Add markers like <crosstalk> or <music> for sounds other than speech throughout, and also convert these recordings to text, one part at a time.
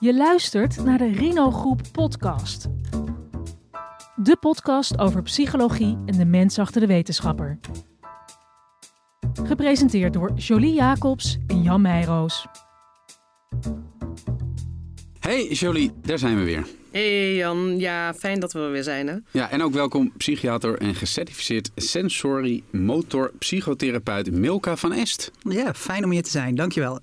Je luistert naar de Rino Groep podcast. De podcast over psychologie en de mens achter de wetenschapper. Gepresenteerd door Jolie Jacobs en Jan Meijroos. Hey Jolie, daar zijn we weer. Hey Jan, ja, fijn dat we er weer zijn hè. Ja, en ook welkom psychiater en gecertificeerd sensory motor psychotherapeut Milka van Est. Ja, fijn om hier te zijn, dankjewel.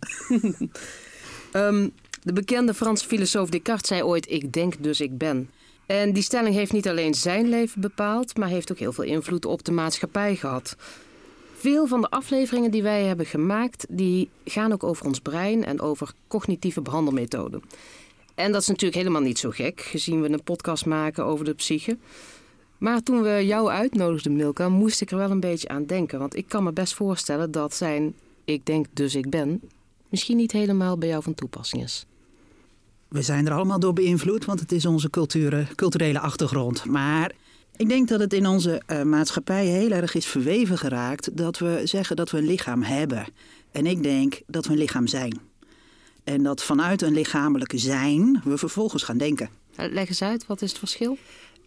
um, <laughs> <laughs> de bekende Franse filosoof Descartes zei ooit: Ik denk dus ik ben. En die stelling heeft niet alleen zijn leven bepaald, maar heeft ook heel veel invloed op de maatschappij gehad. Veel van de afleveringen die wij hebben gemaakt, die gaan ook over ons brein en over cognitieve behandelmethoden. En dat is natuurlijk helemaal niet zo gek, gezien we een podcast maken over de psyche. Maar toen we jou uitnodigden, Milka, moest ik er wel een beetje aan denken. Want ik kan me best voorstellen dat zijn ik denk dus ik ben misschien niet helemaal bij jou van toepassing is. We zijn er allemaal door beïnvloed, want het is onze cultuur, culturele achtergrond. Maar ik denk dat het in onze uh, maatschappij heel erg is verweven geraakt dat we zeggen dat we een lichaam hebben. En ik denk dat we een lichaam zijn. En dat vanuit een lichamelijke zijn we vervolgens gaan denken. Leg eens uit, wat is het verschil?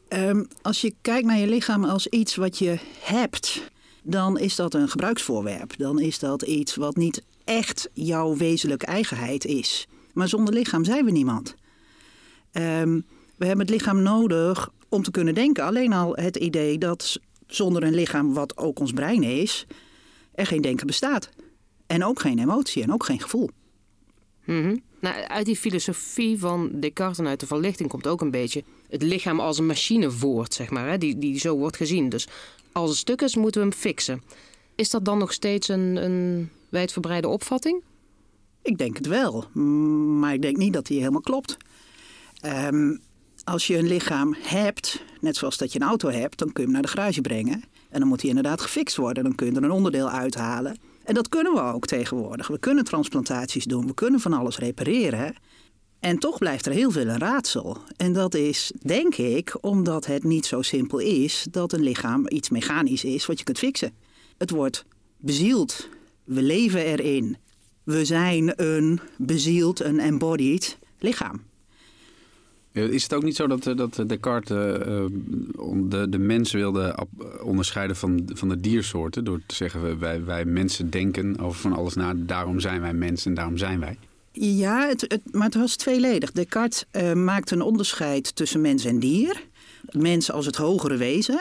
Um, als je kijkt naar je lichaam als iets wat je hebt, dan is dat een gebruiksvoorwerp. Dan is dat iets wat niet echt jouw wezenlijke eigenheid is. Maar zonder lichaam zijn we niemand. Um, we hebben het lichaam nodig om te kunnen denken. Alleen al het idee dat zonder een lichaam, wat ook ons brein is, er geen denken bestaat. En ook geen emotie en ook geen gevoel. -hmm. nou, uit die filosofie van Descartes en uit de verlichting komt ook een beetje het lichaam als een machine voort, zeg maar, hè, die, die zo wordt gezien. Dus als het stuk is, moeten we hem fixen. Is dat dan nog steeds een, een wijdverbreide opvatting? Ik denk het wel, maar ik denk niet dat die helemaal klopt. Um, als je een lichaam hebt, net zoals dat je een auto hebt, dan kun je hem naar de garage brengen. En dan moet hij inderdaad gefixt worden. Dan kun je er een onderdeel uithalen. En dat kunnen we ook tegenwoordig. We kunnen transplantaties doen, we kunnen van alles repareren. En toch blijft er heel veel een raadsel. En dat is, denk ik, omdat het niet zo simpel is dat een lichaam iets mechanisch is wat je kunt fixen. Het wordt bezield. We leven erin. We zijn een bezield, een embodied lichaam. Is het ook niet zo dat, eh, dat Descartes uh, de, de mens wilde onderscheiden van, van de diersoorten? Door te zeggen, wij, wij mensen denken over van alles na, daarom zijn wij mensen en daarom zijn wij. Ja, het, het, maar het was tweeledig. Descartes uh, maakte een onderscheid tussen mens en dier. Mens als het hogere wezen.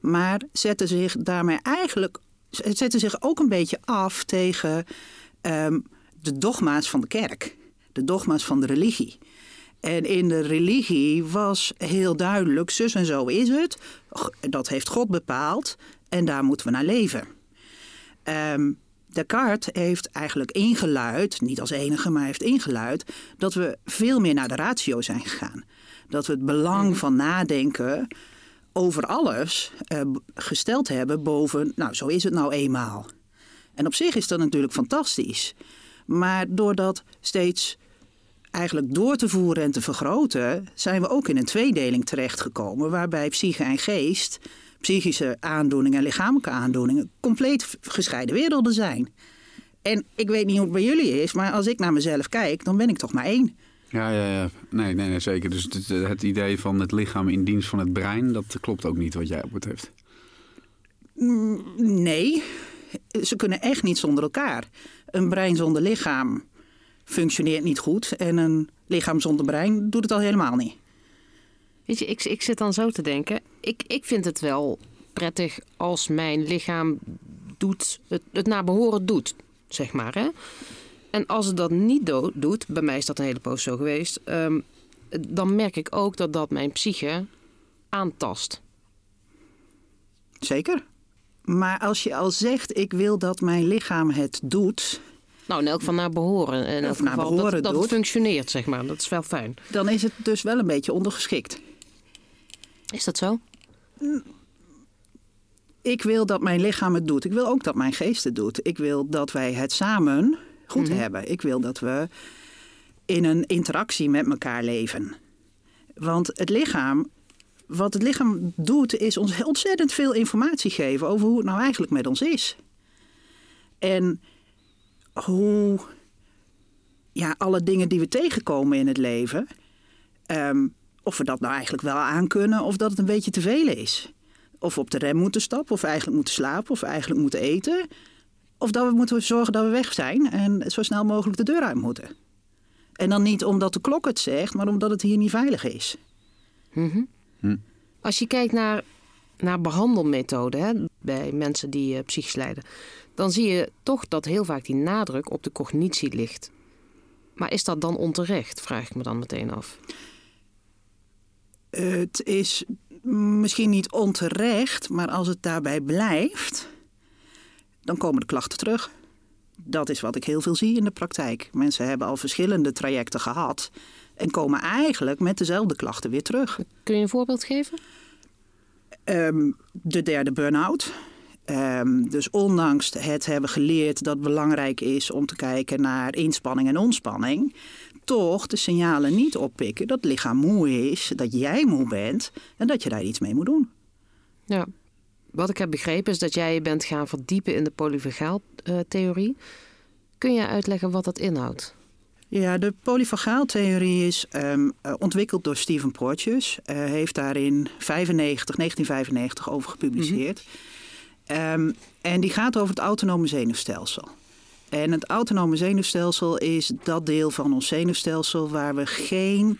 Maar zette zich daarmee eigenlijk zette zich ook een beetje af tegen um, de dogma's van de kerk. De dogma's van de religie. En in de religie was heel duidelijk, zus en zo is het. Dat heeft God bepaald en daar moeten we naar leven. Um, Descartes heeft eigenlijk ingeluid, niet als enige, maar heeft ingeluid, dat we veel meer naar de ratio zijn gegaan. Dat we het belang mhm. van nadenken over alles uh, gesteld hebben boven, nou zo is het nou eenmaal. En op zich is dat natuurlijk fantastisch. Maar doordat steeds eigenlijk door te voeren en te vergroten, zijn we ook in een tweedeling terechtgekomen, waarbij psyche en geest, psychische aandoeningen en lichamelijke aandoeningen, compleet gescheiden werelden zijn. En ik weet niet hoe het bij jullie is, maar als ik naar mezelf kijk, dan ben ik toch maar één. Ja, ja, ja. Nee, nee, nee zeker. Dus het, het idee van het lichaam in dienst van het brein, dat klopt ook niet wat jij op betreft. Mm, nee, ze kunnen echt niet zonder elkaar. Een brein zonder lichaam functioneert niet goed. En een lichaam zonder brein doet het al helemaal niet. Weet je, ik, ik zit dan zo te denken. Ik, ik vind het wel prettig als mijn lichaam doet, het, het naar behoren doet, zeg maar. Hè? En als het dat niet doet, bij mij is dat een hele poos zo geweest, um, dan merk ik ook dat dat mijn psyche aantast. Zeker. Maar als je al zegt, ik wil dat mijn lichaam het doet, nou, in elk van naar behoren. In elk naar geval behoren dat, dat functioneert, zeg maar. Dat is wel fijn. Dan is het dus wel een beetje ondergeschikt. Is dat zo? Ik wil dat mijn lichaam het doet. Ik wil ook dat mijn geest het doet. Ik wil dat wij het samen goed mhm. hebben. Ik wil dat we in een interactie met elkaar leven. Want het lichaam, wat het lichaam doet, is ons ontzettend veel informatie geven over hoe het nou eigenlijk met ons is. En hoe ja, alle dingen die we tegenkomen in het leven, ehm, of we dat nou eigenlijk wel aankunnen of dat het een beetje te veel is. Of we op de rem moeten stappen, of eigenlijk moeten slapen, of eigenlijk moeten eten. Of dat we moeten zorgen dat we weg zijn en zo snel mogelijk de deur uit moeten. En dan niet omdat de klok het zegt, maar omdat het hier niet veilig is. Mhm. Hm. Als je kijkt naar, naar behandelmethoden bij mensen die uh, psychisch lijden, dan zie je toch dat heel vaak die nadruk op de cognitie ligt. Maar is dat dan onterecht, vraag ik me dan meteen af. Het is misschien niet onterecht, maar als het daarbij blijft, dan komen de klachten terug. Dat is wat ik heel veel zie in de praktijk. Mensen hebben al verschillende trajecten gehad en komen eigenlijk met dezelfde klachten weer terug. Kun je een voorbeeld geven? Um, de derde burn-out. Um, dus ondanks het hebben geleerd dat het belangrijk is om te kijken naar inspanning en ontspanning, toch de signalen niet oppikken dat het lichaam moe is, dat jij moe bent en dat je daar iets mee moet doen. Ja, wat ik heb begrepen is dat jij je bent gaan verdiepen in de polyvagaal-theorie. Kun je uitleggen wat dat inhoudt? Ja, de polyvagaaltheorie is um, ontwikkeld door Stephen Porteous. Uh, heeft daar in 95, 1995 over gepubliceerd. Mm -hmm. um, en die gaat over het autonome zenuwstelsel. En het autonome zenuwstelsel is dat deel van ons zenuwstelsel waar we geen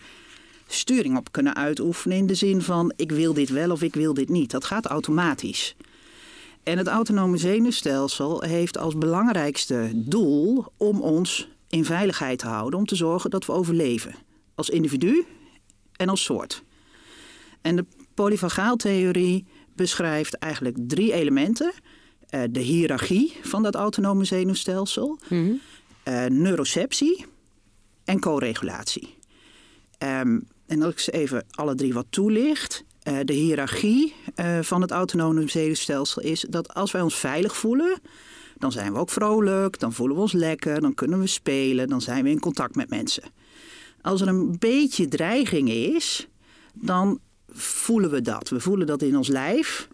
sturing op kunnen uitoefenen in de zin van ik wil dit wel of ik wil dit niet. Dat gaat automatisch. En het autonome zenuwstelsel heeft als belangrijkste doel om ons in veiligheid te houden, om te zorgen dat we overleven. Als individu en als soort. En de polyvagaaltheorie beschrijft eigenlijk drie elementen. Uh, de hiërarchie van dat autonome zenuwstelsel, mm -hmm. uh, neuroceptie en co-regulatie. Um, en als ik ze even alle drie wat toelicht. Uh, de hiërarchie van het autonome zenuwstelsel is dat als wij ons veilig voelen, dan zijn we ook vrolijk, dan voelen we ons lekker, dan kunnen we spelen, dan zijn we in contact met mensen. Als er een beetje dreiging is, dan voelen we dat. We voelen dat in ons lijf.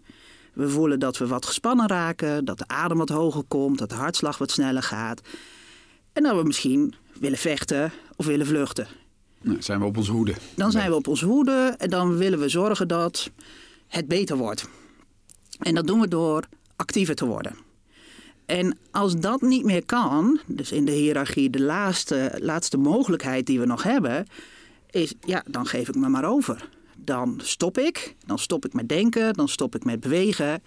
We voelen dat we wat gespannen raken, dat de adem wat hoger komt, dat de hartslag wat sneller gaat. En dat we misschien willen vechten of willen vluchten. Nou, zijn we op onze hoede. Dan zijn we op onze hoede en dan willen we zorgen dat het beter wordt. En dat doen we door actiever te worden. En als dat niet meer kan, dus in de hiërarchie de laatste, laatste mogelijkheid die we nog hebben, is ja, dan geef ik me maar over. Dan stop ik, dan stop ik met denken, dan stop ik met bewegen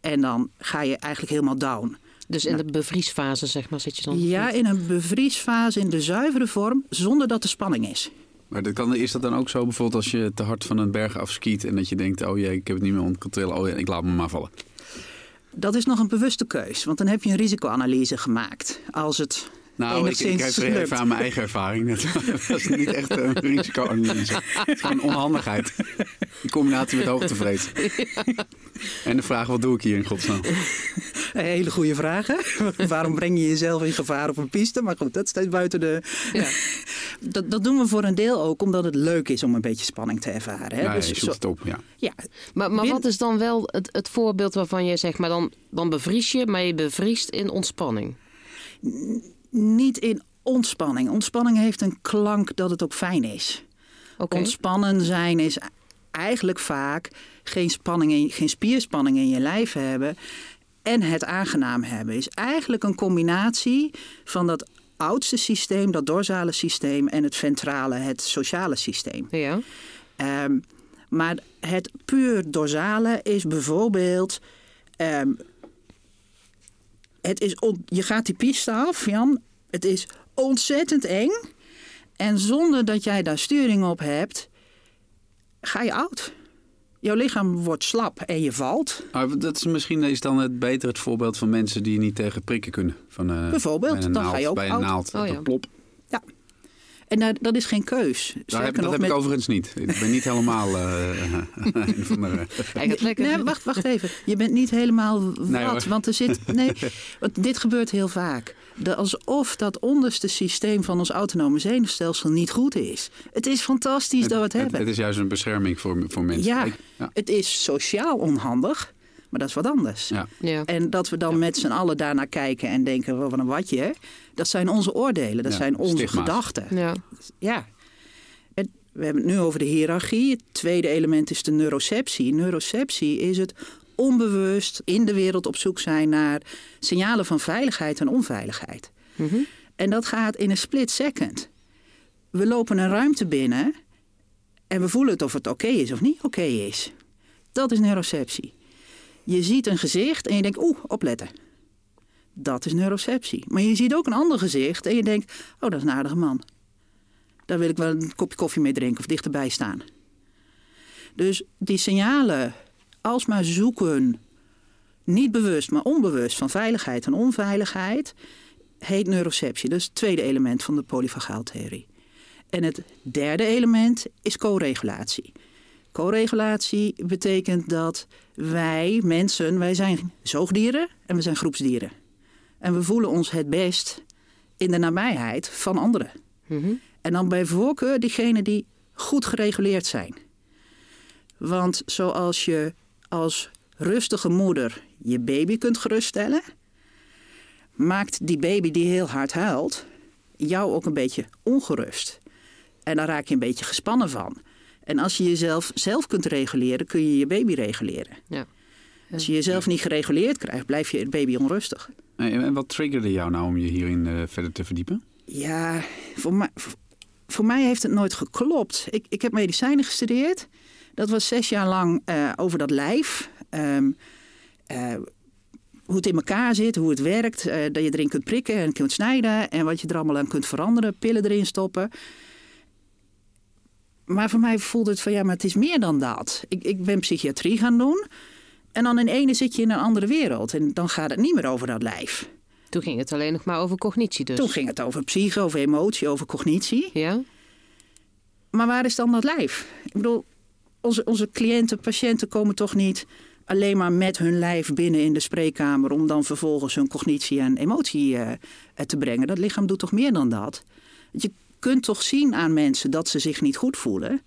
en dan ga je eigenlijk helemaal down. Dus in de bevriesfase, zeg maar, zit je dan? Ja, in een bevriesfase in de zuivere vorm, zonder dat er spanning is. Maar dat kan, is dat dan ook zo bijvoorbeeld als je te hard van een berg afskiet en dat je denkt, oh jee, ik heb het niet meer onder controle, oh ja, ik laat me maar vallen? Dat is nog een bewuste keus, want dan heb je een risicoanalyse gemaakt. Als het nou, ik, ik even aan mijn eigen ervaring. Dat <laughs> is niet echt een risicoanalyse. Het is gewoon onhandigheid. In combinatie met hoogtevrees. En de vraag, wat doe ik hier in godsnaam? Een hele goede vraag. Waarom breng je jezelf in gevaar op een piste? Maar goed, dat staat buiten de... Ja. Dat, dat doen we voor een deel ook omdat het leuk is om een beetje spanning te ervaren. Hè? Ja, dus je zoekt het op, ja. ja. Maar, maar wat is dan wel het, het voorbeeld waarvan je zegt... maar dan, dan bevries je, maar je bevriest in ontspanning? Niet in ontspanning. Ontspanning heeft een klank dat het ook fijn is. Okay. Ontspannen zijn is eigenlijk vaak geen, spanning in, geen spierspanning in je lijf hebben en het aangenaam hebben. Is eigenlijk een combinatie van dat oudste systeem, dat dorsale systeem en het ventrale, het sociale systeem. Ja. Um, maar het puur dorsale is bijvoorbeeld um, het is je gaat die piste af, Jan. Het is ontzettend eng. En zonder dat jij daar sturing op hebt, ga je oud. Jouw lichaam wordt slap en je valt. Maar dat is misschien is dan het beter het voorbeeld van mensen die niet tegen prikken kunnen. Van, uh, Bijvoorbeeld, dan naald, ga je ook bij een oud. naald. Oh, ja. Plop. En dat, dat is geen keus. Daar heb, dat nog heb met- ik overigens niet. Ik ben niet helemaal <laughs> uh, lekker. Nee, wacht, wacht even. Je bent niet helemaal wat. Nee, want er zit. <laughs> Nee, want dit gebeurt heel vaak. De, alsof dat onderste systeem van ons autonome zenuwstelsel niet goed is. Het is fantastisch dat we het hebben. Het, is juist een bescherming voor, voor mensen. Ja, Ik- ja. het is sociaal onhandig. Maar dat is wat anders. Ja. Ja. En dat we dan met z'n allen daarnaar kijken en denken, "Wel, wat een watje. Dat zijn onze oordelen, dat Ja, zijn onze stigma's. gedachten. Ja. Ja. En we hebben het nu over de hiërarchie. Het tweede element is de neuroceptie. Neuroceptie is het onbewust in de wereld op zoek zijn naar signalen van veiligheid en onveiligheid. Mhm. En dat gaat in een split second. We lopen een ruimte binnen en we voelen het of het oké is of niet oké is. Dat is neuroceptie. Je ziet een gezicht en je denkt, oeh, opletten. Dat is neuroceptie. Maar je ziet ook een ander gezicht en je denkt, oh, dat is een aardige man. Daar wil ik wel een kopje koffie mee drinken of dichterbij staan. Dus die signalen, alsmaar zoeken, niet bewust, maar onbewust van veiligheid en onveiligheid, heet neuroceptie. Dat is het tweede element van de polyfagaaltheorie. En het derde element is co-regulatie. Co-regulatie betekent dat wij, mensen, wij zijn zoogdieren en we zijn groepsdieren. En we voelen ons het best in de nabijheid van anderen. Mhm. En dan bij voorkeur diegenen die goed gereguleerd zijn. Want zoals je als rustige moeder je baby kunt geruststellen, maakt die baby die heel hard huilt jou ook een beetje ongerust. En daar raak je een beetje gespannen van. En als je jezelf zelf kunt reguleren, kun je je baby reguleren. Ja. Als je jezelf niet gereguleerd krijgt, blijf je baby onrustig. En wat triggerde jou nou om je hierin eh, verder te verdiepen? Ja, voor mij, voor mij heeft het nooit geklopt. Ik, ik heb medicijnen gestudeerd. Dat was zes jaar lang eh, over dat lijf. Ehm, eh, hoe het in elkaar zit, hoe het werkt. dat je erin kunt prikken en kunt snijden. En wat je er allemaal aan kunt veranderen. Pillen erin stoppen. Maar voor mij voelde het van ja, maar het is meer dan dat. Ik, ik ben psychiatrie gaan doen. En dan in ene zit je in een andere wereld. En dan gaat het niet meer over dat lijf. Toen ging het alleen nog maar over cognitie dus. Toen ging het over psyche, over emotie, over cognitie. Ja? Maar waar is dan dat lijf? Ik bedoel, onze, onze cliënten, patiënten komen toch niet alleen maar met hun lijf binnen in de spreekkamer om dan vervolgens hun cognitie en emotie eh, te brengen. Dat lichaam doet toch meer dan dat? Je kunt toch zien aan mensen dat ze zich niet goed voelen.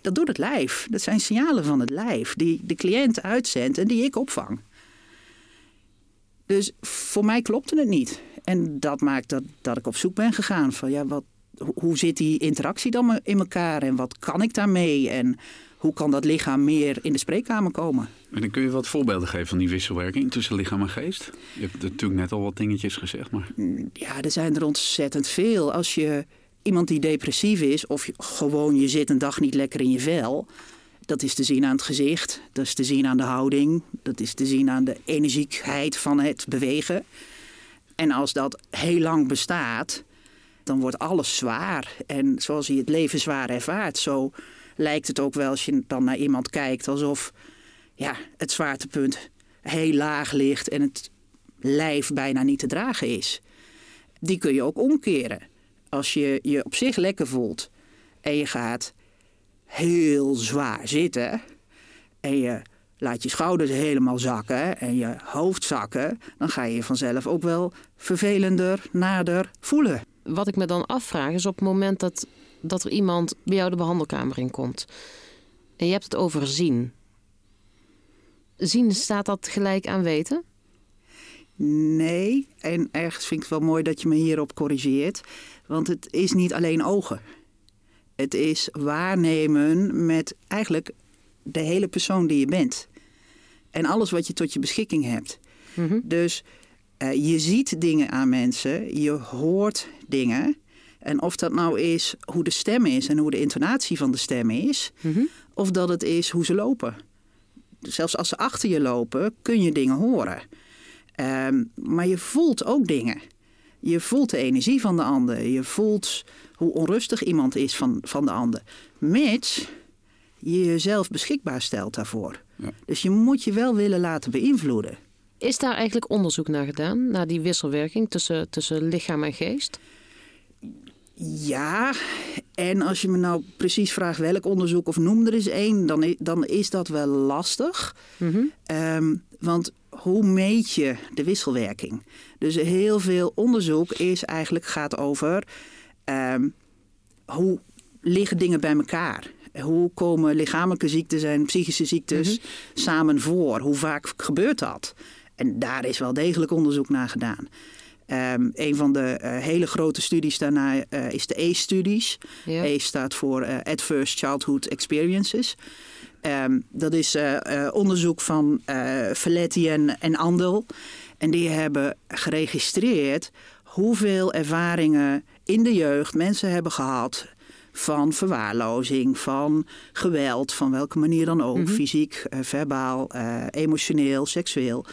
Dat doet het lijf. Dat zijn signalen van het lijf die de cliënt uitzendt en die ik opvang. Dus voor mij klopte het niet. En dat maakt dat, dat ik op zoek ben gegaan van ja, wat, hoe- zit die interactie dan in elkaar en wat kan ik daarmee en hoe kan dat lichaam meer in de spreekkamer komen? En dan kun je wat voorbeelden geven van die wisselwerking tussen lichaam en geest. Je hebt natuurlijk net al wat dingetjes gezegd, maar Ja, er zijn er ontzettend veel. Als je iemand die depressief is of gewoon je zit een dag niet lekker in je vel, dat is te zien aan het gezicht, dat is te zien aan de houding, dat is te zien aan de energiekheid van het bewegen. En als dat heel lang bestaat, dan wordt alles zwaar. En zoals je het leven zwaar ervaart, zo lijkt het ook wel als je dan naar iemand kijkt alsof ja, het zwaartepunt heel laag ligt en het lijf bijna niet te dragen is. Die kun je ook omkeren. Als je je op zich lekker voelt en je gaat heel zwaar zitten en je laat je schouders helemaal zakken en je hoofd zakken, dan ga je je vanzelf ook wel vervelender, nader voelen. Wat ik me dan afvraag is op het moment dat, dat er iemand bij jou de behandelkamer in komt. En je hebt het over zien. Zien staat dat gelijk aan weten? Nee, en ergens vind ik het wel mooi dat je me hierop corrigeert. Want het is niet alleen ogen. Het is waarnemen met eigenlijk de hele persoon die je bent. En alles wat je tot je beschikking hebt. Mhm. Dus eh, je ziet dingen aan mensen, je hoort dingen. En of dat nou is hoe de stem is en hoe de intonatie van de stem is, Mhm. of dat het is hoe ze lopen. Zelfs als ze achter je lopen, kun je dingen horen. Ehm, maar je voelt ook dingen. Je voelt de energie van de ander. Je voelt hoe onrustig iemand is van, van de ander. Mits je jezelf beschikbaar stelt daarvoor. Ja. Dus je moet je wel willen laten beïnvloeden. Is daar eigenlijk onderzoek naar gedaan? Naar die wisselwerking tussen, tussen lichaam en geest? Ja, en als je me nou precies vraagt welk onderzoek of noem er eens één, dan, dan is dat wel lastig. Mhm. Ehm, want hoe meet je de wisselwerking? Dus heel veel onderzoek is eigenlijk gaat over ehm, hoe liggen dingen bij elkaar. Hoe komen lichamelijke ziektes en psychische ziektes samen voor? Hoe vaak gebeurt dat? En daar is wel degelijk onderzoek naar gedaan. Um, een van de uh, hele grote studies daarna uh, is de ACE-studies. Ja. ACE staat voor uh, Adverse Childhood Experiences. Um, dat is onderzoek van Felletti en, en Andel. En die hebben geregistreerd hoeveel ervaringen in de jeugd mensen hebben gehad van verwaarlozing, van geweld, van welke manier dan ook, mm -hmm. fysiek, verbaal, emotioneel, seksueel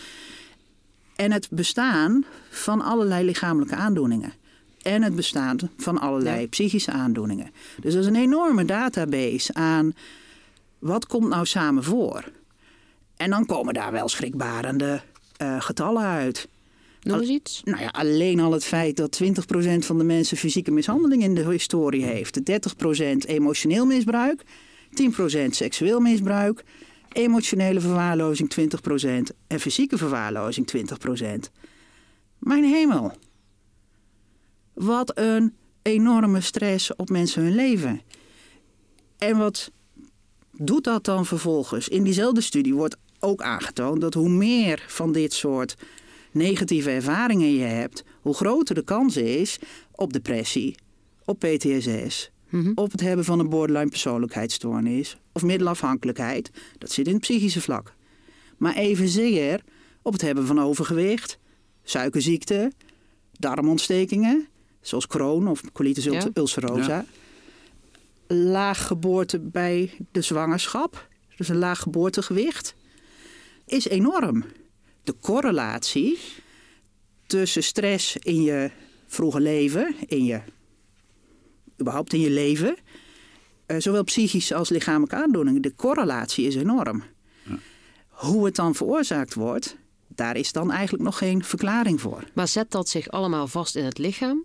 en het bestaan van allerlei lichamelijke aandoeningen. En het bestaan van allerlei ja. psychische aandoeningen. Dus dat is een enorme database aan wat komt nou samen voor. En dan komen daar wel schrikbarende uh, getallen uit. Nog eens iets? Nou ja, alleen al het feit dat 20% van de mensen fysieke mishandeling in de historie heeft. 30% emotioneel misbruik. 10% seksueel misbruik emotionele verwaarlozing 20% en fysieke verwaarlozing 20%. Mijn hemel. Wat een enorme stress op mensen hun leven. En wat doet dat dan vervolgens? In diezelfde studie wordt ook aangetoond dat hoe meer van dit soort negatieve ervaringen je hebt, hoe groter de kans is op depressie, op PTSS, Mm-hmm. Op het hebben van een borderline persoonlijkheidsstoornis of middelafhankelijkheid. Dat zit in het psychische vlak. Maar evenzeer op het hebben van overgewicht, suikerziekte, darmontstekingen, zoals Crohn of colitis ja. ulcerosa. Ja. Laag geboorte bij de zwangerschap, dus een laag geboortegewicht, is enorm. De correlatie tussen stress in je vroege leven, in je überhaupt in je leven. Uh, zowel psychische als lichamelijke aandoeningen. De correlatie is enorm. Ja. Hoe het dan veroorzaakt wordt, daar is dan eigenlijk nog geen verklaring voor. Maar zet dat zich allemaal vast in het lichaam?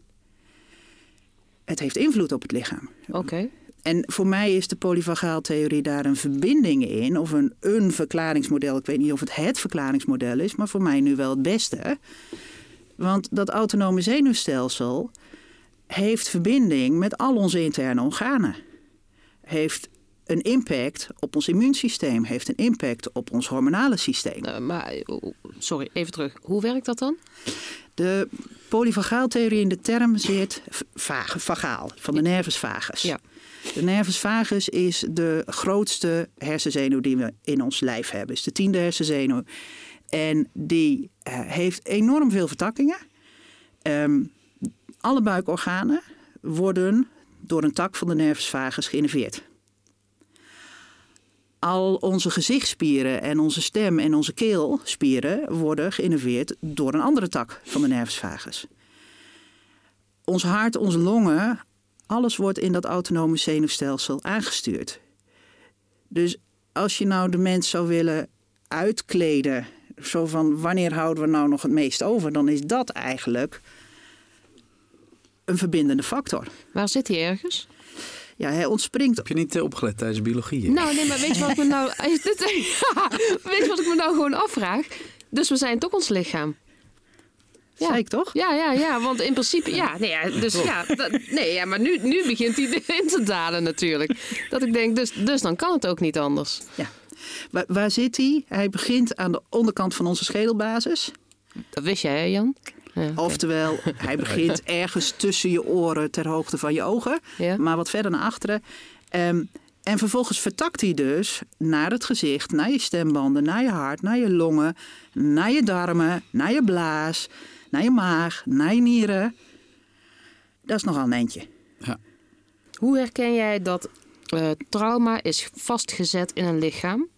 Het heeft invloed op het lichaam. Oké. En voor mij is de polyvagaaltheorie daar een verbinding in, of een, een verklaringsmodel. Ik weet niet of het het verklaringsmodel is, maar voor mij nu wel het beste. Want dat autonome zenuwstelsel heeft verbinding met al onze interne organen. Heeft een impact op ons immuunsysteem, heeft een impact op ons hormonale systeem. Uh, maar, sorry, even terug. Hoe werkt dat dan? De polyvagaaltheorie in de term zit vage, vagaal, van de nervus vagus. Ja. De nervus vagus is de grootste hersenzenuw die we in ons lijf hebben. is de tiende hersenzenuw. En die uh, heeft enorm veel vertakkingen. Um, alle buikorganen worden door een tak van de nervus vagus geïnnerveerd. Al onze gezichtspieren en onze stem en onze keelspieren worden geïnnerveerd door een andere tak van de nervus vagus. Ons hart, onze longen, alles wordt in dat autonome zenuwstelsel aangestuurd. Dus als je nou de mens zou willen uitkleden, zo van wanneer houden we nou nog het meest over, dan is dat eigenlijk een verbindende factor. Waar zit hij ergens? Ja, hij ontspringt. Heb je niet uh, opgelet tijdens biologie? Nou, nee, maar weet je wat ik me nou. <laughs> weet je wat ik me nou gewoon afvraag? Dus we zijn toch ons lichaam. Ja. Zei ik toch? Ja, ja, ja, want in principe, ja, nee, ja dus ja, dat, nee, ja, maar nu, nu begint hij <laughs> in te dalen natuurlijk. Dat ik denk, dus, dus dan kan het ook niet anders. Ja. Waar, waar zit hij? Hij begint aan de onderkant van onze schedelbasis. Dat wist jij, hè, Jan? Ja, Oftewel, hij begint <laughs> ergens tussen je oren ter hoogte van je ogen, ja. maar wat verder naar achteren. Um, en vervolgens vertakt hij dus naar het gezicht, naar je stembanden, naar je hart, naar je longen, naar je darmen, naar je blaas, naar je maag, naar je nieren. Dat is nogal een eentje. Ja. Hoe herken jij dat uh, trauma is vastgezet in een lichaam?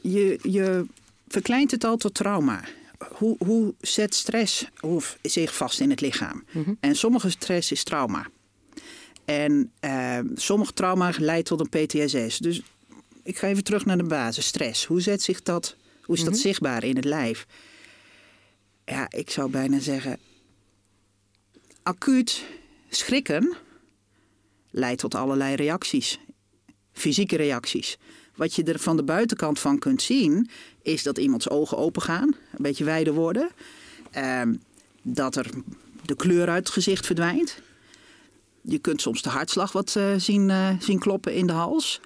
Je, je verkleint het al tot trauma hoe, hoe zet stress zich vast in het lichaam? Mhm. En sommige stress is trauma. En uh, sommige trauma leidt tot een PTSS. Dus ik ga even terug naar de basis. Stress. Hoe zet zich dat? Hoe is dat mhm. zichtbaar in het lijf? Ja, ik zou bijna zeggen. Acuut schrikken leidt tot allerlei reacties. Fysieke reacties. Wat je er van de buitenkant van kunt zien, is dat iemands ogen open gaan, een beetje wijder worden. Uh, dat er de kleur uit het gezicht verdwijnt. je kunt soms de hartslag wat eh, zien, eh, zien kloppen in de hals.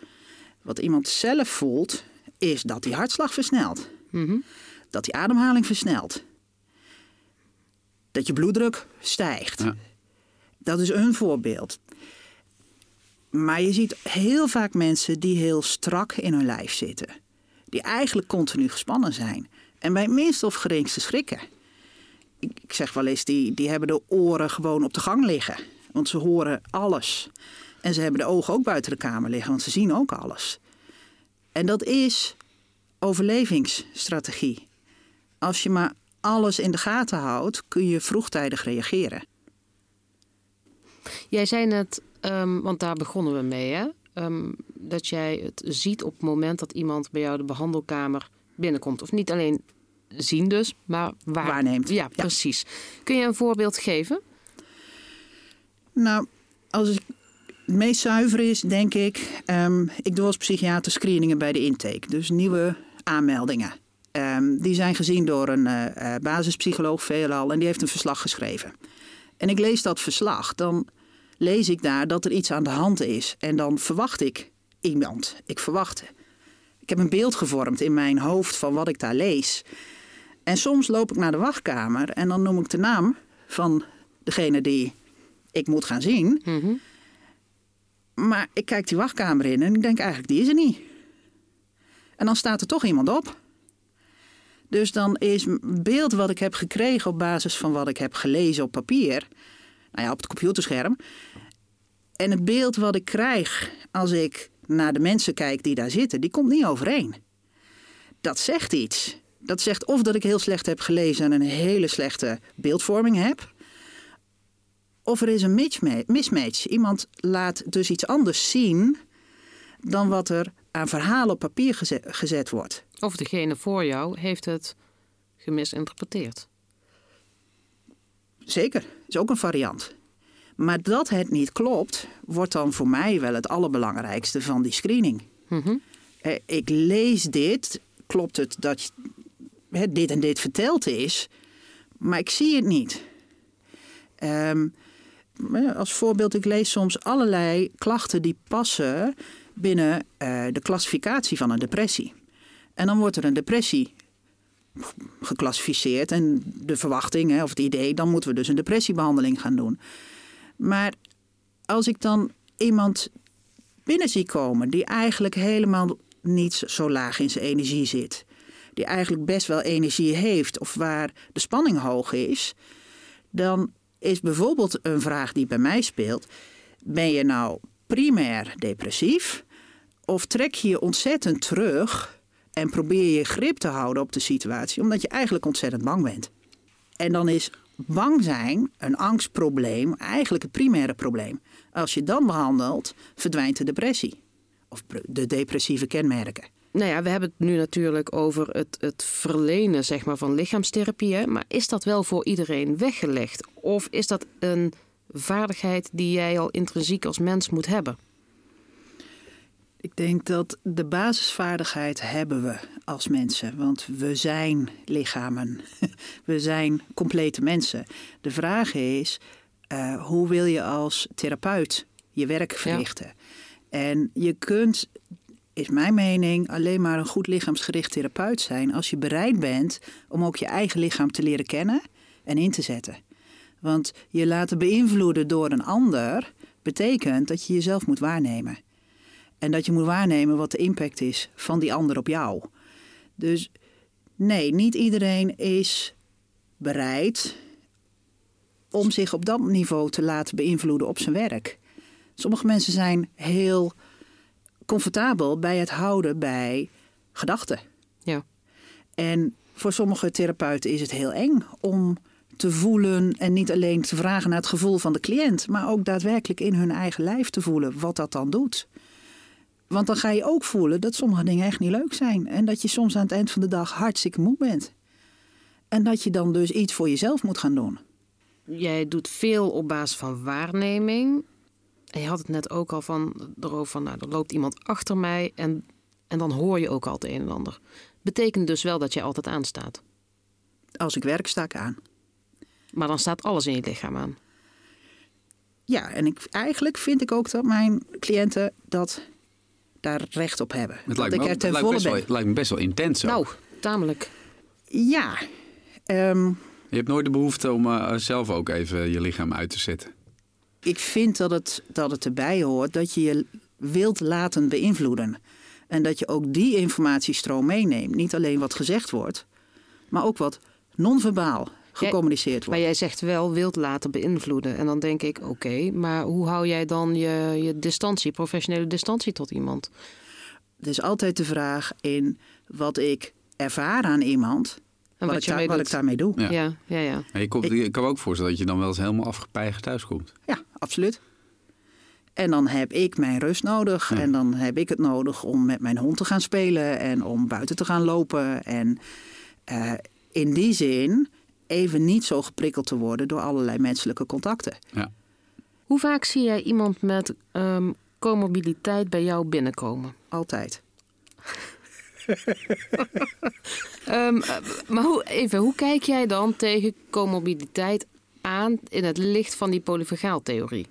Wat iemand zelf voelt, is dat die hartslag versnelt. Mhm. Dat die ademhaling versnelt. Dat je bloeddruk stijgt. Ja. Dat is een voorbeeld. Maar je ziet heel vaak mensen die heel strak in hun lijf zitten. Die eigenlijk continu gespannen zijn. En bij het minste of geringste schrikken. Ik, ik zeg wel eens, die, die hebben de oren gewoon op de gang liggen. Want ze horen alles. En ze hebben de ogen ook buiten de kamer liggen, want ze zien ook alles. En dat is overlevingsstrategie. Als je maar alles in de gaten houdt, kun je vroegtijdig reageren. Jij zei net, ehm, want daar begonnen we mee, hè? Ehm, dat jij het ziet op het moment dat iemand bij jou de behandelkamer binnenkomt. Of niet alleen zien dus, maar waar... Waarneemt. Ja, Ja. precies. Kun je een voorbeeld geven? Nou, als ik het meest zuiver is, denk ik, ehm, ik doe als psychiater screeningen bij de intake. Dus nieuwe aanmeldingen. Ehm, die zijn gezien door een eh, eh, basispsycholoog veelal en die heeft een verslag geschreven. En ik lees dat verslag, dan lees ik daar dat er iets aan de hand is. En dan verwacht ik iemand. Ik verwacht. Ik heb een beeld gevormd in mijn hoofd van wat ik daar lees. En soms loop ik naar de wachtkamer en dan noem ik de naam van degene die ik moet gaan zien. Mhm. Maar ik kijk die wachtkamer in en ik denk eigenlijk, die is er niet. En dan staat er toch iemand op. Dus dan is beeld wat ik heb gekregen op basis van wat ik heb gelezen op papier, nou ja, op het computerscherm. En het beeld wat ik krijg als ik naar de mensen kijk die daar zitten, die komt niet overeen. Dat zegt iets. Dat zegt of dat ik heel slecht heb gelezen en een hele slechte beeldvorming heb. Of er is een misma- mismatch. Iemand laat dus iets anders zien dan wat er aan verhalen op papier geze- gezet wordt. Of degene voor jou heeft het gemisinterpreteerd. Zeker, is ook een variant. Maar dat het niet klopt, wordt dan voor mij wel het allerbelangrijkste van die screening. Mhm. Eh, Ik lees dit, klopt het dat dit en dit verteld is, maar ik zie het niet. Ehm, maar als voorbeeld, ik lees soms allerlei klachten die passen binnen eh, de klassificatie van een depressie. En dan wordt er een depressie geclassificeerd en de verwachting hè, of het idee, dan moeten we dus een depressiebehandeling gaan doen. Maar als ik dan iemand binnen zie komen die eigenlijk helemaal niet zo laag in zijn energie zit, die eigenlijk best wel energie heeft of waar de spanning hoog is, dan is bijvoorbeeld een vraag die bij mij speelt: ben je nou primair depressief of trek je je ontzettend terug en probeer je grip te houden op de situatie omdat je eigenlijk ontzettend bang bent? En dan is bang zijn, een angstprobleem, eigenlijk het primaire probleem. Als je dan behandelt, verdwijnt de depressie. Of de depressieve kenmerken. Nou ja, we hebben het nu natuurlijk over het, het verlenen zeg maar, van lichaamstherapie. Maar is dat wel voor iedereen weggelegd? Of is dat een vaardigheid die jij al intrinsiek als mens moet hebben? Ik denk dat de basisvaardigheid hebben we als mensen. Want we zijn lichamen. <laughs> We zijn complete mensen. De vraag is, eh, hoe wil je als therapeut je werk verrichten? En je kunt, is mijn mening, alleen maar een goed lichaamsgericht therapeut zijn... als je bereid bent om ook je eigen lichaam te leren kennen en in te zetten. Want je laten beïnvloeden door een ander... betekent dat je jezelf moet waarnemen. En dat je moet waarnemen wat de impact is van die ander op jou. Dus nee, niet iedereen is bereid om zich op dat niveau te laten beïnvloeden op zijn werk. Sommige mensen zijn heel comfortabel bij het houden bij gedachten. Ja. En voor sommige therapeuten is het heel eng om te voelen en niet alleen te vragen naar het gevoel van de cliënt, maar ook daadwerkelijk in hun eigen lijf te voelen wat dat dan doet. Want dan ga je ook voelen dat sommige dingen echt niet leuk zijn. En dat je soms aan het eind van de dag hartstikke moe bent. En dat je dan dus iets voor jezelf moet gaan doen. Jij doet veel op basis van waarneming. En je had het net ook al van, erover van, nou, er loopt iemand achter mij en, en dan hoor je ook al het een en ander. Betekent dus wel dat je altijd aanstaat. Als ik werk, sta ik aan. Maar dan staat alles in je lichaam aan. Ja, en ik, eigenlijk vind ik ook dat mijn cliënten dat daar recht op hebben. Het dat lijkt, ik me, er ook- ten lijkt, wel, lijkt me best wel intens. ook. Nou, tamelijk. Ja, ehm, Je hebt nooit de behoefte om eh, zelf ook even je lichaam uit te zetten. ik vind dat het, dat het erbij hoort dat je je wilt laten beïnvloeden. En dat je ook die informatiestroom meeneemt. Niet alleen wat gezegd wordt, maar ook wat non-verbaal gecommuniceerd Maar wordt. jij zegt wel wilt laten beïnvloeden. En dan denk ik, oké, maar hoe hou jij dan je, je distantie, professionele distantie tot iemand? Het is altijd de vraag in wat ik ervaar aan iemand, En wat, wat, ik, daar- mee wat ik daarmee doe. Ja. Ja, ja, ja. Je komt, Ik- ik kan me ook voorstellen dat je dan wel eens helemaal afgepeigerd thuis komt. Ja, absoluut. En dan heb ik mijn rust nodig. Ja. En dan heb ik het nodig om met mijn hond te gaan spelen en om buiten te gaan lopen. En eh, in die zin even niet zo geprikkeld te worden door allerlei menselijke contacten. Ja. Hoe vaak zie jij iemand met ehm, comorbiditeit bij jou binnenkomen? Altijd. <laughs> Ehm, eh, maar hoe, even, hoe kijk jij dan tegen comorbiditeit aan in het licht van die polyvagaaltheorie?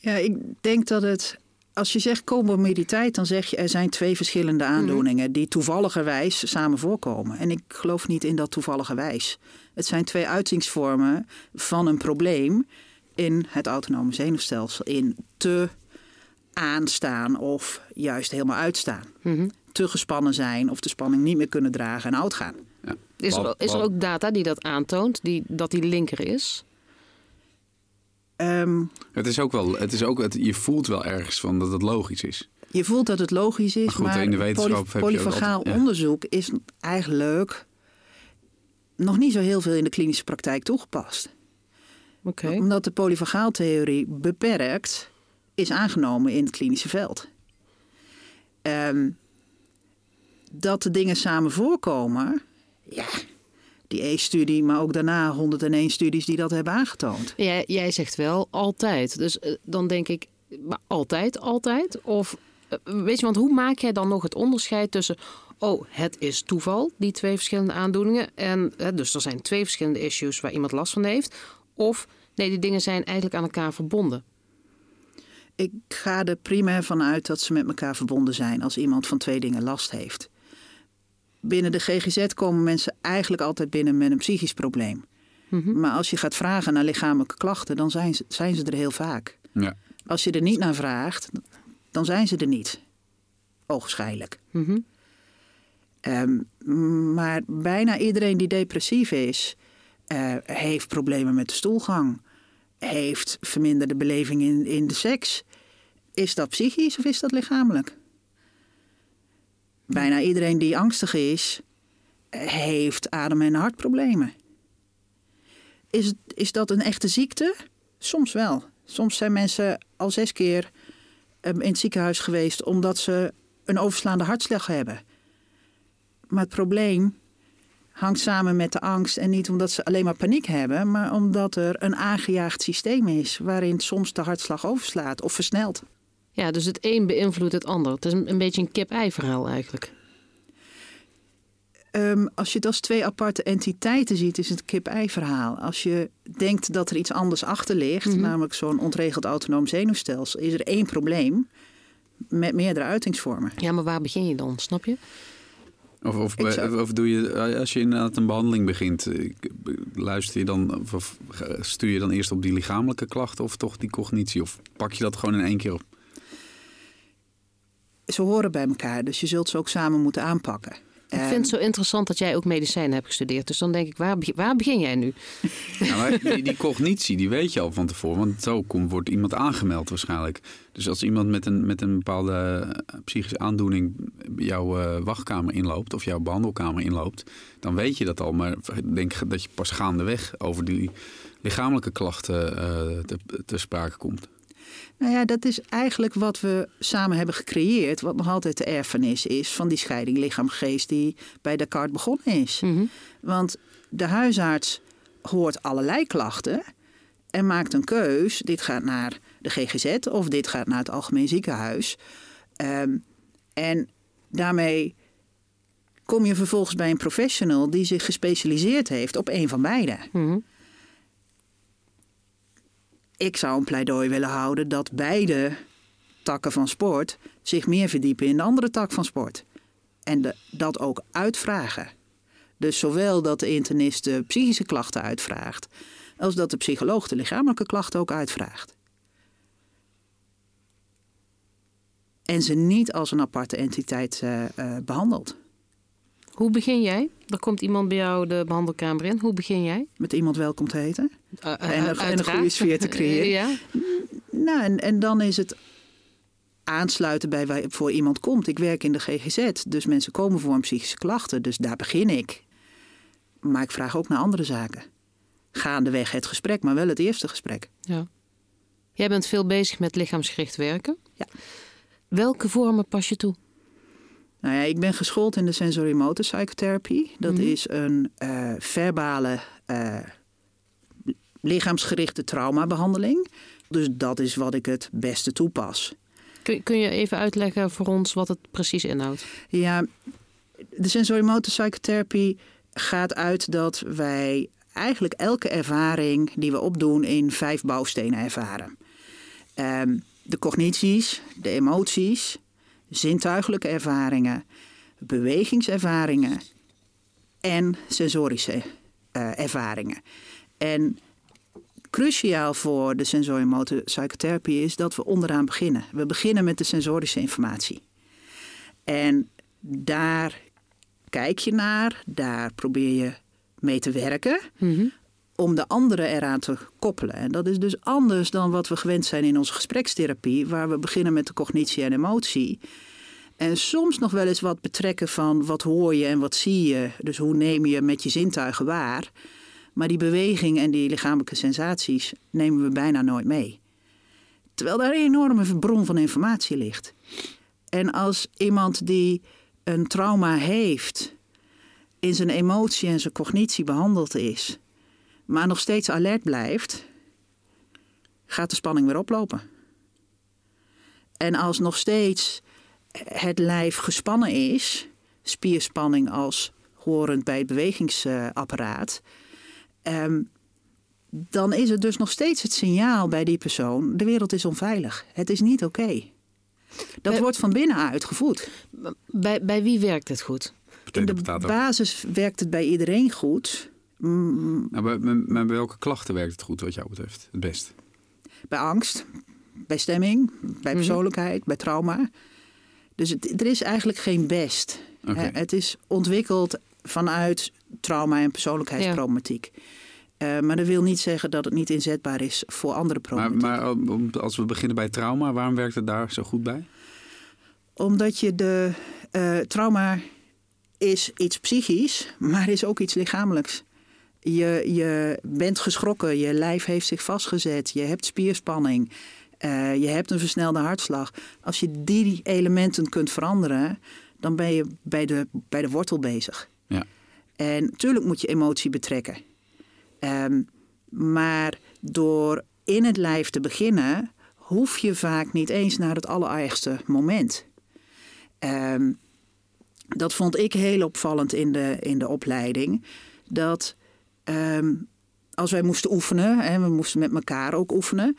Ja, ik denk dat het. Als je zegt comorbiditeit, dan zeg je er zijn twee verschillende aandoeningen die toevalligerwijs samen voorkomen. En ik geloof niet in dat toevalligerwijs. Het zijn twee uitingsvormen van een probleem in het autonome zenuwstelsel. In te aanstaan of juist helemaal uitstaan. Mhm. Te gespannen zijn of de spanning niet meer kunnen dragen en oud gaan. Ja. Is, er, is er ook data die dat aantoont, die, dat die linker is? Ehm, Het is ook wel, het is ook, het, je voelt wel ergens van dat het logisch is. Je voelt dat het logisch is, Maar maar, goed, in de wetenschap altijd- ja. onderzoek is eigenlijk nog niet zo heel veel in de klinische praktijk toegepast. Oké. Omdat de polyvagaaltheorie beperkt is aangenomen in het klinische veld. Ehm, dat de dingen samen voorkomen, ja, die E-studie, maar ook daarna 101 studies die dat hebben aangetoond. Jij, jij zegt wel altijd. Dus eh, dan denk ik, maar altijd, altijd? Of eh, weet je, want hoe maak jij dan nog het onderscheid tussen, oh, het is toeval, die twee verschillende aandoeningen, en dus er zijn twee verschillende issues waar iemand last van heeft, of nee, die dingen zijn eigenlijk aan elkaar verbonden. Ik ga er primair van uit dat ze met elkaar verbonden zijn als iemand van twee dingen last heeft. Binnen de GGZ komen mensen eigenlijk altijd binnen met een psychisch probleem. Mhm. Maar als je gaat vragen naar lichamelijke klachten, dan zijn ze, zijn ze er heel vaak. Ja. Als je er niet naar vraagt, dan zijn ze er niet. Oogschijnlijk. Mhm. Ehm, maar bijna iedereen die depressief is, eh, heeft problemen met de stoelgang. Heeft verminderde beleving in, in de seks. Is dat psychisch of is dat lichamelijk? Bijna iedereen die angstig is, heeft adem- en hartproblemen. Is, is dat een echte ziekte? Soms wel. Soms zijn mensen al zes keer eh, in het ziekenhuis geweest omdat ze een overslaande hartslag hebben. Maar het probleem hangt samen met de angst. En niet omdat ze alleen maar paniek hebben, maar omdat er een aangejaagd systeem is. waarin soms de hartslag overslaat of versnelt. Ja, dus het een beïnvloedt het ander. Het is een, een beetje een kip-ei verhaal eigenlijk. Ehm, als je het als twee aparte entiteiten ziet, is het een kip-ei-verhaal. Als je denkt dat er iets anders achter ligt, Mhm. namelijk zo'n ontregeld autonoom zenuwstelsel, is er één probleem met meerdere uitingsvormen. Ja, maar waar begin je dan, snap je? Of, of, zou- of doe je, als je inderdaad een behandeling begint, eh, luister je dan, of, of stuur je dan eerst op die lichamelijke klachten of toch die cognitie? Of pak je dat gewoon in één keer op? Ze horen bij elkaar, dus je zult ze ook samen moeten aanpakken. Ik Ehm, vind het zo interessant dat jij ook medicijnen hebt gestudeerd. Dus dan denk ik, waar, waar begin jij nu? <laughs> Maar die, die cognitie, die weet je al van tevoren. Want zo komt, wordt iemand aangemeld waarschijnlijk. Dus als iemand met een, met een bepaalde eh, psychische aandoening jouw eh, wachtkamer inloopt... of jouw behandelkamer inloopt, dan weet je dat al. Maar ik denk dat je pas gaandeweg over die lichamelijke klachten eh te, te sprake komt. Nou ja, dat is eigenlijk wat we samen hebben gecreëerd. Wat nog altijd de erfenis is van die scheiding lichaam-geest die bij Descartes begonnen is. Mhm. Want de huisarts hoort allerlei klachten en maakt een keus. Dit gaat naar de GGZ of dit gaat naar het algemeen ziekenhuis. Ehm, en daarmee kom je vervolgens bij een professional die zich gespecialiseerd heeft op een van beide. Mhm. Ik zou een pleidooi willen houden dat beide takken van sport zich meer verdiepen in de andere tak van sport. En de, dat ook uitvragen. Dus zowel dat de internist de psychische klachten uitvraagt, als dat de psycholoog de lichamelijke klachten ook uitvraagt. En ze niet als een aparte entiteit uh, uh, behandelt. Hoe begin jij? Er komt iemand bij jou de behandelkamer in. Hoe begin jij? Met iemand welkom te heten. Uh, en, een, en, een goede sfeer te <laughs> creëren. ja. Nou, en, en dan is het aansluiten bij waar voor iemand komt. Ik werk in de GGZ, dus mensen komen voor een psychische klachten. Dus daar begin ik. Maar ik vraag ook naar andere zaken. Gaandeweg het gesprek, maar wel het eerste gesprek. Ja. Jij bent veel bezig met lichaamsgericht werken. Ja. Welke vormen pas je toe? Nou ja, ik ben geschoold in de sensorimotor psychotherapie. Dat Mhm. is een uh, verbale, uh, lichaamsgerichte traumabehandeling. Dus dat is wat ik het beste toepas. Kun, kun je even uitleggen voor ons wat het precies inhoudt? Ja, de sensorimotor psychotherapie gaat uit dat wij eigenlijk elke ervaring die we opdoen in vijf bouwstenen ervaren. Um, de cognities, de emoties, zintuigelijke ervaringen, bewegingservaringen en sensorische uh, ervaringen. En cruciaal voor de sensorimotor psychotherapie is dat we onderaan beginnen. We beginnen met de sensorische informatie. En daar kijk je naar, daar probeer je mee te werken. Mm -hmm. Om de anderen eraan te koppelen. En dat is dus anders dan wat we gewend zijn in onze gesprekstherapie, waar we beginnen met de cognitie en emotie. En soms nog wel eens wat betrekken van wat hoor je en wat zie je. Dus hoe neem je met je zintuigen waar. Maar die beweging en die lichamelijke sensaties nemen we bijna nooit mee. Terwijl daar een enorme bron van informatie ligt. En als iemand die een trauma heeft, in zijn emotie en zijn cognitie behandeld is, maar nog steeds alert blijft, gaat de spanning weer oplopen. En als nog steeds het lijf gespannen is, spierspanning als horend bij het bewegingsapparaat, um, dan is het dus nog steeds het signaal bij die persoon: de wereld is onveilig. Het is niet oké. Okay. Dat bij, wordt van binnenuit gevoed. Bij, bij wie werkt het goed? In de basis werkt het bij iedereen goed. Mm. Nou, bij, bij, bij welke klachten werkt het goed wat jou betreft het best? Bij angst, bij stemming, bij persoonlijkheid, mm -hmm. bij trauma. Dus het, er is eigenlijk geen best. Okay. Het is ontwikkeld vanuit trauma en persoonlijkheidsproblematiek. Ja. Uh, maar dat wil niet zeggen dat het niet inzetbaar is voor andere problematiek. Maar, maar als we beginnen bij trauma, waarom werkt het daar zo goed bij? Omdat je de uh, trauma is iets psychisch, maar is ook iets lichamelijks. Je, je bent geschrokken, je lijf heeft zich vastgezet, je hebt spierspanning, uh, je hebt een versnelde hartslag. Als je die elementen kunt veranderen, dan ben je bij de, bij de wortel bezig. Ja. En natuurlijk moet je emotie betrekken. Um, maar door in het lijf te beginnen, hoef je vaak niet eens naar het allerergste moment. Um, dat vond ik heel opvallend in de, in de opleiding. Dat um, als wij moesten oefenen, en we moesten met elkaar ook oefenen.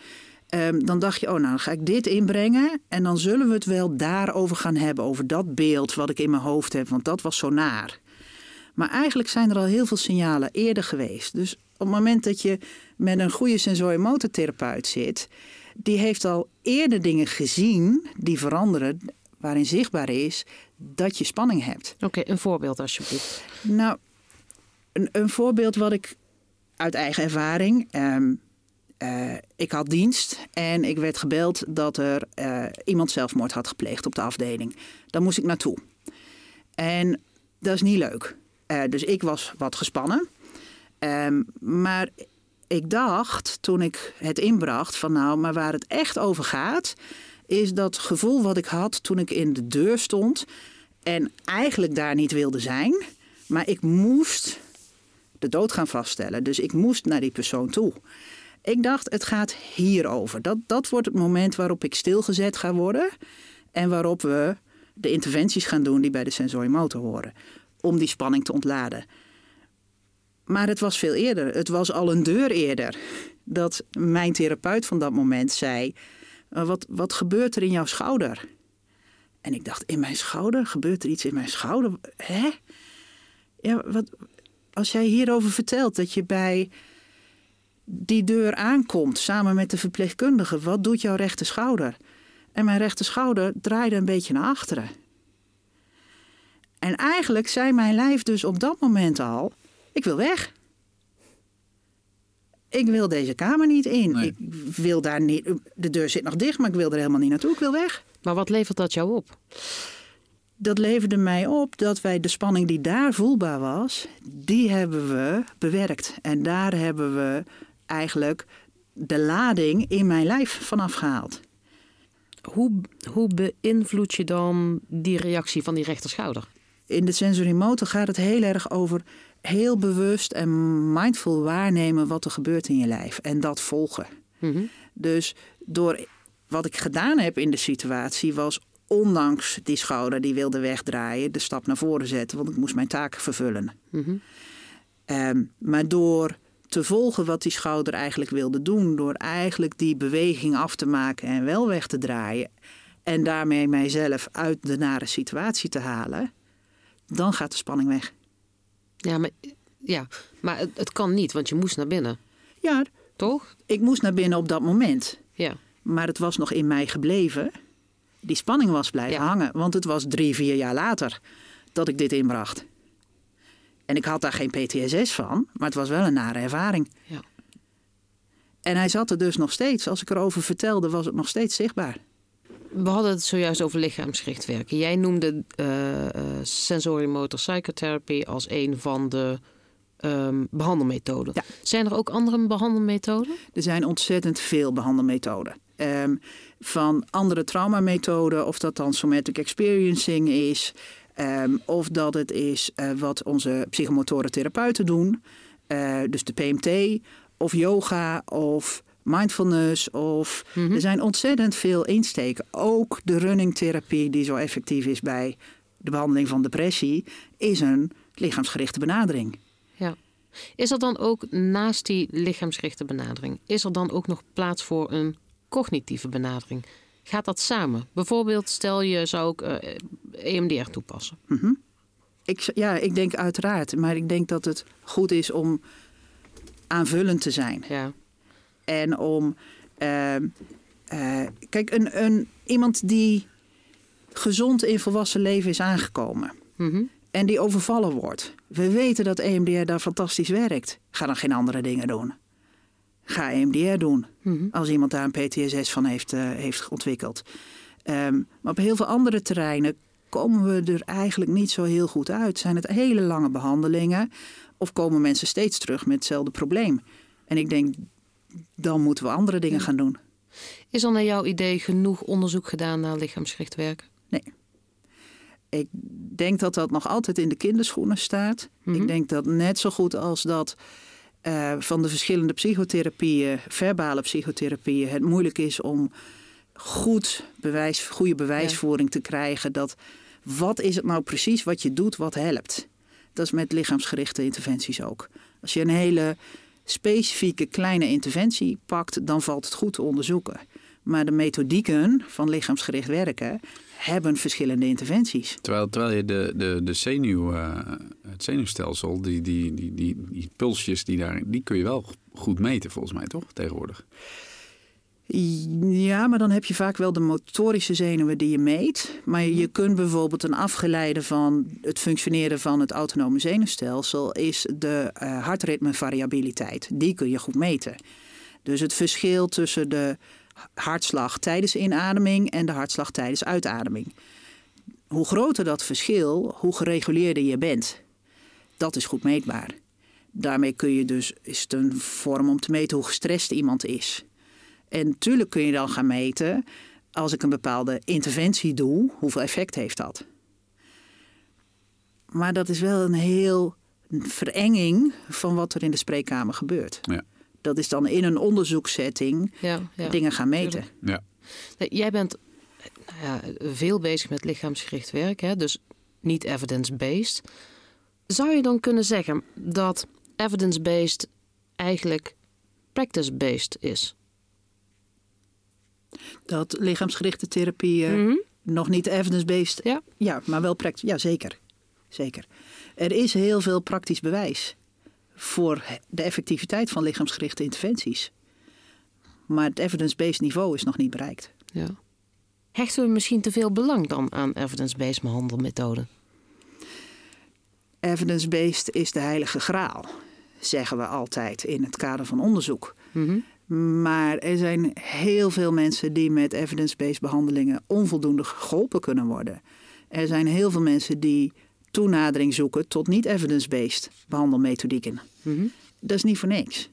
Dan dacht je, oh nou, dan ga ik dit inbrengen. En dan zullen we het wel daarover gaan hebben. Over dat beeld wat ik in mijn hoofd heb. Want dat was zo naar. Maar eigenlijk zijn er al heel veel signalen eerder geweest. Dus op het moment dat je met een goede sensorimotortherapeut zit. Die heeft al eerder dingen gezien die veranderen. Waarin zichtbaar is dat je spanning hebt. Oké, okay, een voorbeeld alsjeblieft. Nou, een, een, voorbeeld wat ik uit eigen ervaring. Um, uh, ik had dienst en ik werd gebeld dat er uh, iemand zelfmoord had gepleegd op de afdeling. Daar moest ik naartoe. En dat is niet leuk. Uh, dus ik was wat gespannen. Um, maar ik dacht toen ik het inbracht van nou, maar waar het echt over gaat, is dat gevoel wat ik had toen ik in de deur stond en eigenlijk daar niet wilde zijn, maar ik moest de dood gaan vaststellen. Dus ik moest naar die persoon toe. Ik dacht, het gaat hierover. Dat, dat wordt het moment waarop ik stilgezet ga worden en waarop we de interventies gaan doen die bij de sensorimotor horen, om die spanning te ontladen. Maar het was veel eerder. Het was al een deur eerder. dat mijn therapeut van dat moment zei: "Eh, wat, wat gebeurt er in jouw schouder? En ik dacht: In mijn schouder? Gebeurt er iets in mijn schouder? Hè? Ja, wat, als jij hierover vertelt dat je bij die deur aankomt samen met de verpleegkundige, wat doet jouw rechter schouder? En mijn rechter schouder draaide een beetje naar achteren. En eigenlijk zei mijn lijf dus op dat moment al: ik wil weg. Ik wil deze kamer niet in. Nee. Ik wil daar niet. De deur zit nog dicht, maar ik wil er helemaal niet naartoe. Ik wil weg. Maar wat levert dat jou op? Dat leverde mij op dat wij de spanning die daar voelbaar was, die hebben we bewerkt. En daar hebben we eigenlijk de lading in mijn lijf vanaf gehaald. Hoe, hoe beïnvloed je dan die reactie van die rechterschouder? In de sensorimotor gaat het heel erg over heel bewust en mindful waarnemen wat er gebeurt in je lijf en dat volgen. Mhm. Dus door wat ik gedaan heb in de situatie was ondanks die schouder die wilde wegdraaien, de stap naar voren zetten, want ik moest mijn taak vervullen. Mhm. Ehm, maar door te volgen wat die schouder eigenlijk wilde doen, door eigenlijk die beweging af te maken en wel weg te draaien en daarmee mijzelf uit de nare situatie te halen, dan gaat de spanning weg. Ja, maar, ja, maar het, het kan niet, want je moest naar binnen, Ja, toch? ik moest naar binnen op dat moment, Ja. maar het was nog in mij gebleven. Die spanning was blijven Ja. hangen, want het was drie, vier jaar later dat ik dit inbracht. En ik had daar geen PTSS van, maar het was wel een nare ervaring. Ja. En hij zat er dus nog steeds. Als ik erover vertelde, was het nog steeds zichtbaar. We hadden het zojuist over lichaamsgericht werken. Jij noemde eh eh, sensorimotor psychotherapy als een van de ehm, behandelmethoden. Ja. Zijn er ook andere behandelmethoden? Er zijn ontzettend veel behandelmethoden. Ehm, van andere traumamethoden, of dat dan somatic experiencing is, ehm, of dat het is eh, wat onze psychomotoren therapeuten doen, dus de PMT, of yoga, of mindfulness, of er zijn ontzettend veel insteken. Ook de running therapie, die zo effectief is bij de behandeling van depressie, is een lichaamsgerichte benadering. Ja. Is er dan ook naast die lichaamsgerichte benadering, is er dan ook nog plaats voor een cognitieve benadering? Gaat dat samen? Bijvoorbeeld, stel je zou ook eh, EMDR toepassen. Ik, z- ja, ik denk uiteraard. Maar ik denk dat het goed is om aanvullend te zijn. Ja. En om. ehm, eh, kijk, een, een, iemand die gezond in volwassen leven is aangekomen. Mhm. En die overvallen wordt. We weten dat EMDR daar fantastisch werkt. Ga dan geen andere dingen doen. Ga EMDR doen. Mhm. Als iemand daar een PTSS van heeft, eh, heeft ontwikkeld. Ehm, maar op heel veel andere terreinen komen we er eigenlijk niet zo heel goed uit. Zijn het hele lange behandelingen? Of komen mensen steeds terug met hetzelfde probleem? En ik denk, dan moeten we andere dingen gaan doen. Is er naar jouw idee genoeg onderzoek gedaan naar lichaamsgericht werken? Ik denk dat dat nog altijd in de kinderschoenen staat. Mhm. Ik denk dat net zo goed als dat eh, van de verschillende psychotherapieën, verbale psychotherapieën, het moeilijk is om goed bewijs, goede bewijsvoering te krijgen. Dat wat is het nou precies wat je doet, wat helpt. Dat is met lichaamsgerichte interventies ook. Als je een hele specifieke kleine interventie pakt, dan valt het goed te onderzoeken. Maar de methodieken van lichaamsgericht werken hebben verschillende interventies. Terwijl, terwijl je de, de, de zenuw, eh, het zenuwstelsel, die, die, die, die, die pulsjes, die, daar, die kun je wel goed meten volgens mij, toch? Tegenwoordig. Ja, maar dan heb je vaak wel de motorische zenuwen die je meet. Maar je kunt bijvoorbeeld een afgeleide van het functioneren van het autonome zenuwstelsel is de eh, hartritmevariabiliteit. Die kun je goed meten. Dus het verschil tussen de hartslag tijdens inademing en de hartslag tijdens uitademing. Hoe groter dat verschil, hoe gereguleerder je bent. Dat is goed meetbaar. Daarmee kun je dus, is het een vorm om te meten hoe gestrest iemand is. En natuurlijk kun je dan gaan meten, als ik een bepaalde interventie doe, hoeveel effect heeft dat? Maar dat is wel een heel verenging van wat er in de spreekkamer gebeurt. Ja. Dat is dan in een onderzoekssetting Ja, ja. dingen gaan meten. tuurlijk. Ja. Nee, Jij bent nou ja, veel bezig met lichaamsgericht werk, hè? dus niet evidence-based. Zou je dan kunnen zeggen dat evidence-based eigenlijk practice-based is? Dat lichaamsgerichte therapieën Mhm. nog niet evidence-based... Ja. Ja, maar wel praktisch. Ja, zeker. zeker. Er is heel veel praktisch bewijs voor de effectiviteit van lichaamsgerichte interventies. Maar het evidence-based niveau is nog niet bereikt. Ja. Hechten we misschien te veel belang dan aan evidence-based behandelmethoden? Evidence-based is de heilige graal, zeggen we altijd in het kader van onderzoek. Mhm. Maar er zijn heel veel mensen die met evidence-based behandelingen onvoldoende geholpen kunnen worden. Er zijn heel veel mensen die toenadering zoeken tot niet-evidence-based behandelmethodieken. Mhm. Dat is niet voor niks.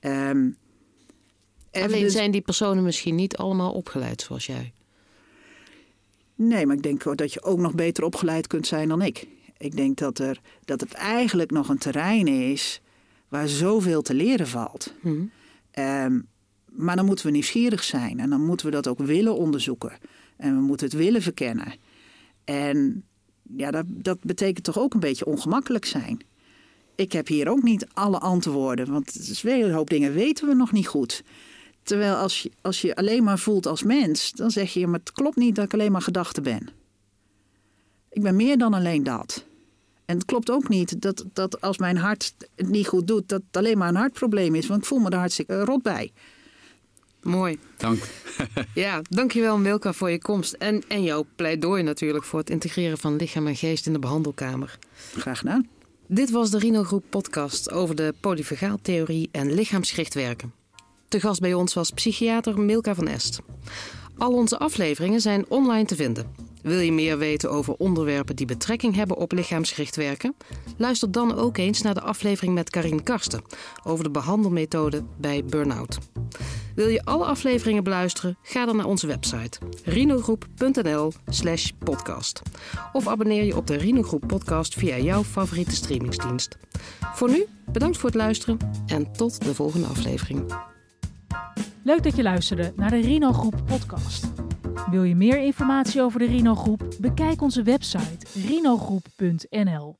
Ehm, Alleen zijn die personen misschien niet allemaal opgeleid zoals jij. Nee, maar ik denk dat je ook nog beter opgeleid kunt zijn dan ik. Ik denk dat, er, dat het eigenlijk nog een terrein is waar zoveel te leren valt. Mhm. Ehm, maar dan moeten we nieuwsgierig zijn en dan moeten we dat ook willen onderzoeken. En we moeten het willen verkennen. En ja, dat, dat betekent toch ook een beetje ongemakkelijk zijn. Ik heb hier ook niet alle antwoorden, want een hoop dingen weten we nog niet goed. Terwijl als je, als je alleen maar voelt als mens, dan zeg je, maar het klopt niet dat ik alleen maar gedachte ben. Ik ben meer dan alleen dat. En het klopt ook niet dat, dat als mijn hart het niet goed doet, dat het alleen maar een hartprobleem is. Want ik voel me er hartstikke rot bij. Mooi. Dank. <laughs> Ja, dankjewel Milka voor je komst. En, en jouw pleidooi natuurlijk voor het integreren van lichaam en geest in de behandelkamer. Graag gedaan. Dit was de Rino Groep podcast over de polyfagaaltheorie en lichaamsgericht werken. Te gast bij ons was psychiater Milka van Est. Al onze afleveringen zijn online te vinden. Wil je meer weten over onderwerpen die betrekking hebben op lichaamsgericht werken? Luister dan ook eens naar de aflevering met Karin Karsten over de behandelmethode bij burn-out. Wil je alle afleveringen beluisteren? Ga dan naar onze website rinogroep.nl/slash podcast. Of abonneer je op de Rino Groep podcast via jouw favoriete streamingsdienst. Voor nu, bedankt voor het luisteren en tot de volgende aflevering. Leuk dat je luisterde naar de Rino Groep podcast. Wil je meer informatie over de Rino Groep? Bekijk onze website rinogroep.nl.